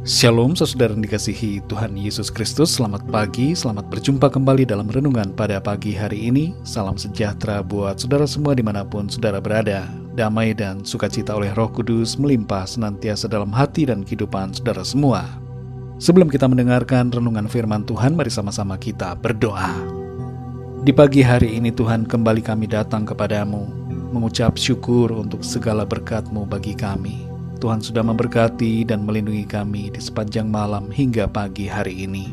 Shalom saudara yang dikasihi Tuhan Yesus Kristus. Selamat pagi, selamat berjumpa kembali dalam renungan pada pagi hari ini. Salam sejahtera buat saudara semua di mana pun saudara berada. Damai dan sukacita oleh roh kudus melimpah senantiasa dalam hati dan kehidupan saudara semua. Sebelum kita mendengarkan renungan firman Tuhan Mari sama-sama kita berdoa. Di pagi hari ini Tuhan kembali kami datang kepadamu Mengucap syukur untuk segala berkatmu bagi kami Tuhan sudah memberkati dan melindungi kami di sepanjang malam hingga pagi hari ini.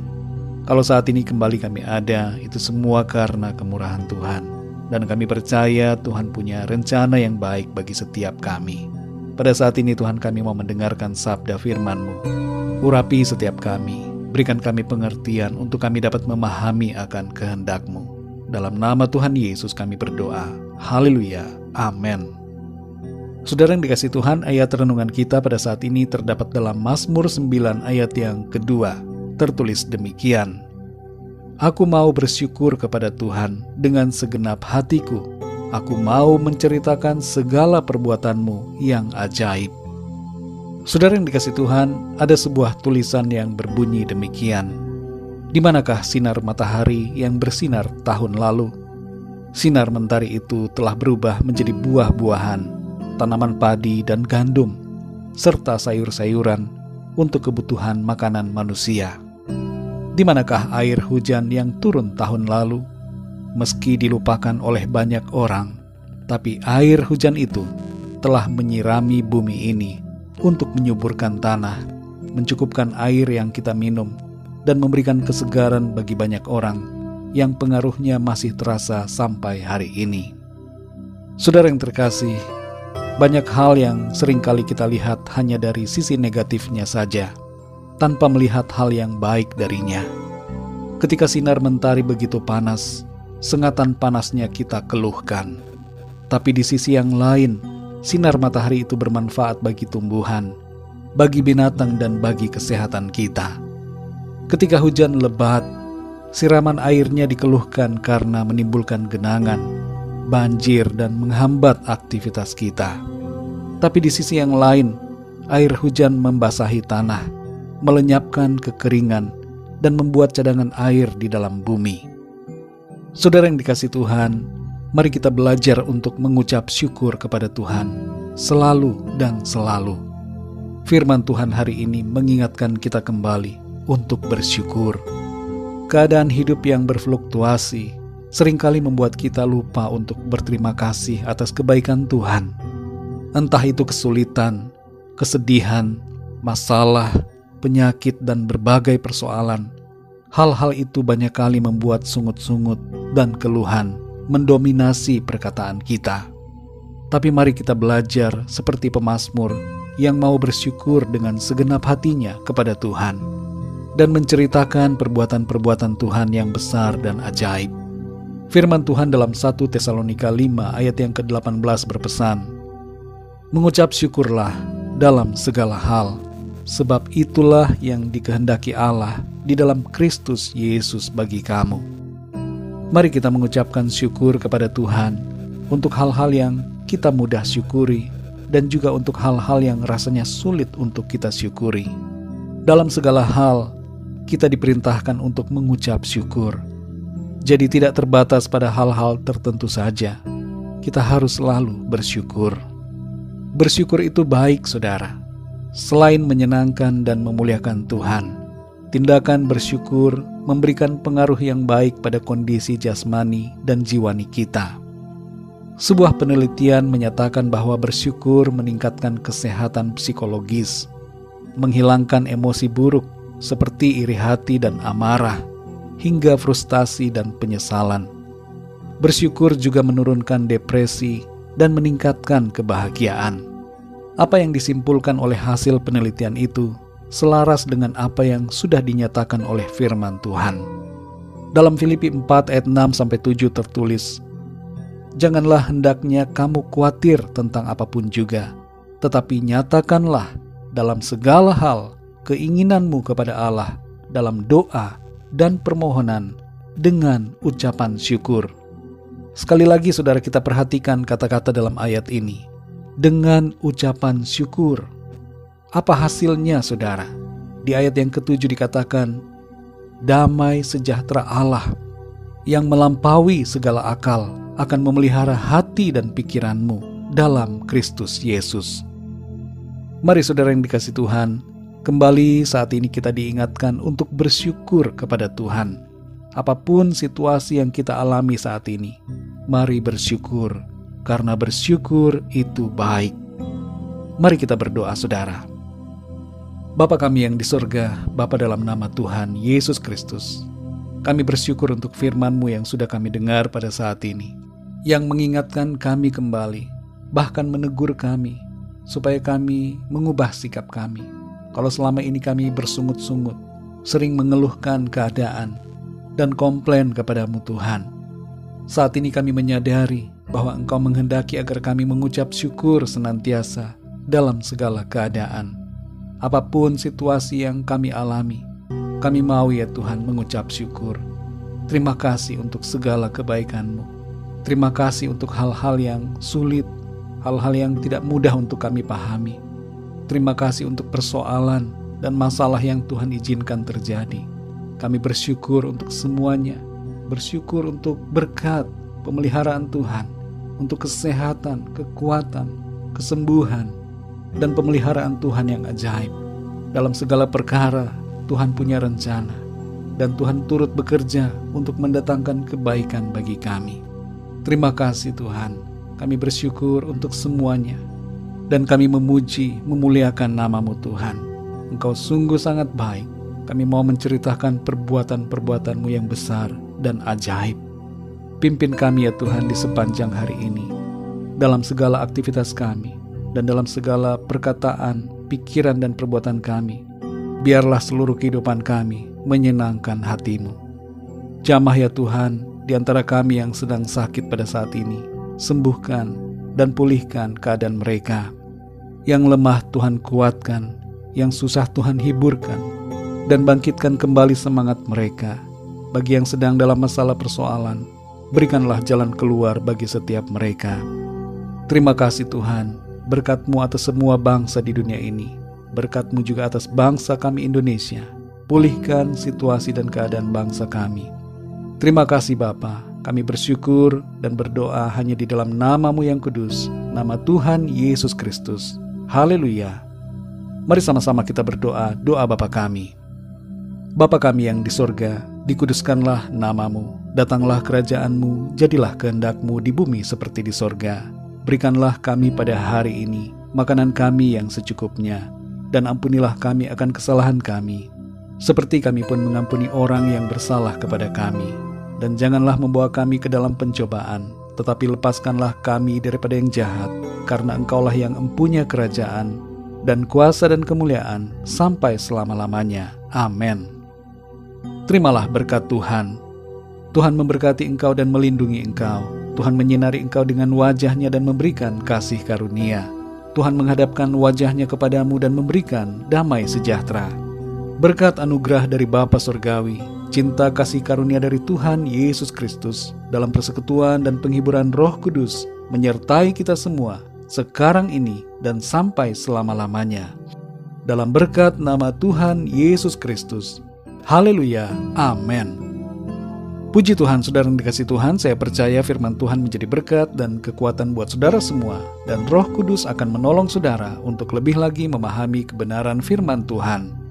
Kalau saat ini kembali kami ada, itu semua karena kemurahan Tuhan. Dan kami percaya Tuhan punya rencana yang baik bagi setiap kami. Pada saat ini Tuhan kami mau mendengarkan sabda firman-Mu. Urapi setiap kami, berikan kami pengertian untuk kami dapat memahami akan kehendak-Mu. Dalam nama Tuhan Yesus kami berdoa. Haleluya. Amin. Saudara yang dikasih Tuhan, ayat renungan kita pada saat ini terdapat dalam Mazmur 9 ayat yang kedua. Tertulis demikian. Aku mau bersyukur kepada Tuhan dengan segenap hatiku. Aku mau menceritakan segala perbuatanmu yang ajaib. Saudara yang dikasih Tuhan, ada sebuah tulisan yang berbunyi demikian. Di manakah sinar matahari yang bersinar tahun lalu? Sinar mentari itu telah berubah menjadi buah-buahan tanaman padi dan gandum, serta sayur-sayuran untuk kebutuhan makanan manusia. Di manakah air hujan yang turun tahun lalu? Meski dilupakan oleh banyak orang, tapi air hujan itu telah menyirami bumi ini untuk menyuburkan tanah, mencukupkan air yang kita minum, dan memberikan kesegaran bagi banyak orang yang pengaruhnya masih terasa sampai hari ini. Saudara yang terkasih, banyak hal yang sering kali kita lihat hanya dari sisi negatifnya saja, tanpa melihat hal yang baik darinya. Ketika sinar mentari begitu panas, sengatan panasnya kita keluhkan. Tapi di sisi yang lain, sinar matahari itu bermanfaat bagi tumbuhan, bagi binatang dan bagi kesehatan kita. Ketika hujan lebat, siraman airnya dikeluhkan karena menimbulkan genangan, banjir dan menghambat aktivitas kita. Tapi di sisi yang lain, air hujan membasahi tanah, melenyapkan kekeringan, dan membuat cadangan air di dalam bumi. Saudara yang dikasih Tuhan, mari kita belajar untuk mengucap syukur kepada Tuhan selalu dan selalu. Firman Tuhan hari ini mengingatkan kita kembali untuk bersyukur. Keadaan hidup yang berfluktuasi sering kali membuat kita lupa untuk berterima kasih atas kebaikan Tuhan. Entah itu kesulitan, kesedihan, masalah, penyakit, dan berbagai persoalan. Hal-hal itu banyak kali membuat sungut-sungut dan keluhan mendominasi perkataan kita. Tapi mari kita belajar seperti pemazmur yang mau bersyukur dengan segenap hatinya kepada Tuhan dan menceritakan perbuatan-perbuatan Tuhan yang besar dan ajaib. Firman Tuhan dalam 1 Tesalonika 5 ayat yang ke-18 berpesan, Mengucap syukurlah dalam segala hal, sebab itulah yang dikehendaki Allah di dalam Kristus Yesus bagi kamu. Mari kita mengucapkan syukur kepada Tuhan untuk hal-hal yang kita mudah syukuri dan juga untuk hal-hal yang rasanya sulit untuk kita syukuri. Dalam segala hal, kita diperintahkan untuk mengucap syukur jadi tidak terbatas pada hal-hal tertentu saja. Kita harus selalu bersyukur. Bersyukur itu baik, saudara. Selain menyenangkan dan memuliakan Tuhan, tindakan bersyukur memberikan pengaruh yang baik pada kondisi jasmani dan jiwani kita. Sebuah penelitian menyatakan bahwa bersyukur meningkatkan kesehatan psikologis, menghilangkan emosi buruk seperti iri hati dan amarah, hingga frustasi dan penyesalan. Bersyukur juga menurunkan depresi dan meningkatkan kebahagiaan. Apa yang disimpulkan oleh hasil penelitian itu selaras dengan apa yang sudah dinyatakan oleh firman Tuhan. Dalam Filipi 4 ayat 6 sampai 7 tertulis, Janganlah hendaknya kamu khawatir tentang apa pun juga, tetapi nyatakanlah dalam segala hal keinginanmu kepada Allah dalam doa dan permohonan dengan ucapan syukur. Sekali lagi saudara kita perhatikan kata-kata dalam ayat ini. Dengan ucapan syukur. Apa hasilnya saudara? Di ayat yang ketujuh dikatakan, Damai sejahtera Allah yang melampaui segala akal akan memelihara hati dan pikiranmu dalam Kristus Yesus. Mari saudara yang dikasih Tuhan, kembali saat ini kita diingatkan untuk bersyukur kepada Tuhan. Apa pun situasi yang kita alami saat ini, mari bersyukur, karena bersyukur itu baik. Mari kita berdoa saudara. Bapa kami yang di sorga, Bapa dalam nama Tuhan Yesus Kristus, kami bersyukur untuk firman-Mu yang sudah kami dengar pada saat ini, yang mengingatkan kami kembali, bahkan menegur kami, supaya kami mengubah sikap kami. Kalau selama ini kami bersungut-sungut, sering mengeluhkan keadaan, dan komplain kepadamu Tuhan. Saat ini kami menyadari bahwa Engkau menghendaki agar kami mengucap syukur senantiasa dalam segala keadaan. Apa pun situasi yang kami alami, kami mau ya Tuhan mengucap syukur. Terima kasih untuk segala kebaikan-Mu. Terima kasih untuk hal-hal yang sulit hal-hal yang tidak mudah untuk kami pahami. Terima kasih untuk persoalan dan masalah yang Tuhan izinkan terjadi. Kami bersyukur untuk semuanya, bersyukur untuk berkat pemeliharaan Tuhan, untuk kesehatan, kekuatan, kesembuhan, dan pemeliharaan Tuhan yang ajaib. Dalam segala perkara, Tuhan punya rencana, dan Tuhan turut bekerja untuk mendatangkan kebaikan bagi kami. Terima kasih, Tuhan kami bersyukur untuk semuanya. Dan kami memuji, memuliakan namamu Tuhan. Engkau sungguh sangat baik. Kami mau menceritakan perbuatan-perbuatanmu yang besar dan ajaib. Pimpin kami ya Tuhan di sepanjang hari ini. Dalam segala aktivitas kami. Dan dalam segala perkataan, pikiran dan perbuatan kami. Biarlah seluruh kehidupan kami menyenangkan hatimu. Jamah ya Tuhan di antara kami yang sedang sakit pada saat ini sembuhkan, dan pulihkan keadaan mereka. Yang lemah Tuhan kuatkan, yang susah Tuhan hiburkan, dan bangkitkan kembali semangat mereka. Bagi yang sedang dalam masalah persoalan, berikanlah jalan keluar bagi setiap mereka. Terima kasih Tuhan, berkatmu atas semua bangsa di dunia ini. Berkatmu juga atas bangsa kami Indonesia. Pulihkan situasi dan keadaan bangsa kami. Terima kasih Bapak kami bersyukur dan berdoa hanya di dalam namamu yang kudus, nama Tuhan Yesus Kristus. Haleluya. Mari sama-sama kita berdoa, doa Bapa kami. Bapa kami yang di sorga, dikuduskanlah namamu, datanglah kerajaanmu, jadilah kehendakmu di bumi seperti di sorga. Berikanlah kami pada hari ini makanan kami yang secukupnya, dan ampunilah kami akan kesalahan kami, seperti kami pun mengampuni orang yang bersalah kepada kami dan janganlah membawa kami ke dalam pencobaan, tetapi lepaskanlah kami daripada yang jahat, karena Engkaulah yang empunya kerajaan, dan kuasa dan kemuliaan sampai selama-lamanya. Amin. Terimalah berkat Tuhan. Tuhan memberkati engkau dan melindungi engkau. Tuhan menyinari engkau dengan wajahnya dan memberikan kasih karunia. Tuhan menghadapkan wajahnya kepadamu dan memberikan damai sejahtera. Berkat anugerah dari Bapa Surgawi, cinta kasih karunia dari Tuhan Yesus Kristus dalam persekutuan dan penghiburan Roh Kudus menyertai kita semua sekarang ini dan sampai selama-lamanya. Dalam berkat nama Tuhan Yesus Kristus. Haleluya. Amin. Puji Tuhan, saudara yang dikasih Tuhan, saya percaya firman Tuhan menjadi berkat dan kekuatan buat saudara semua, dan roh kudus akan menolong saudara untuk lebih lagi memahami kebenaran firman Tuhan.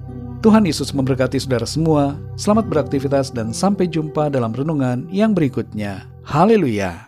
Tuhan Yesus memberkati saudara semua. Selamat beraktivitas dan sampai jumpa dalam renungan yang berikutnya. Haleluya!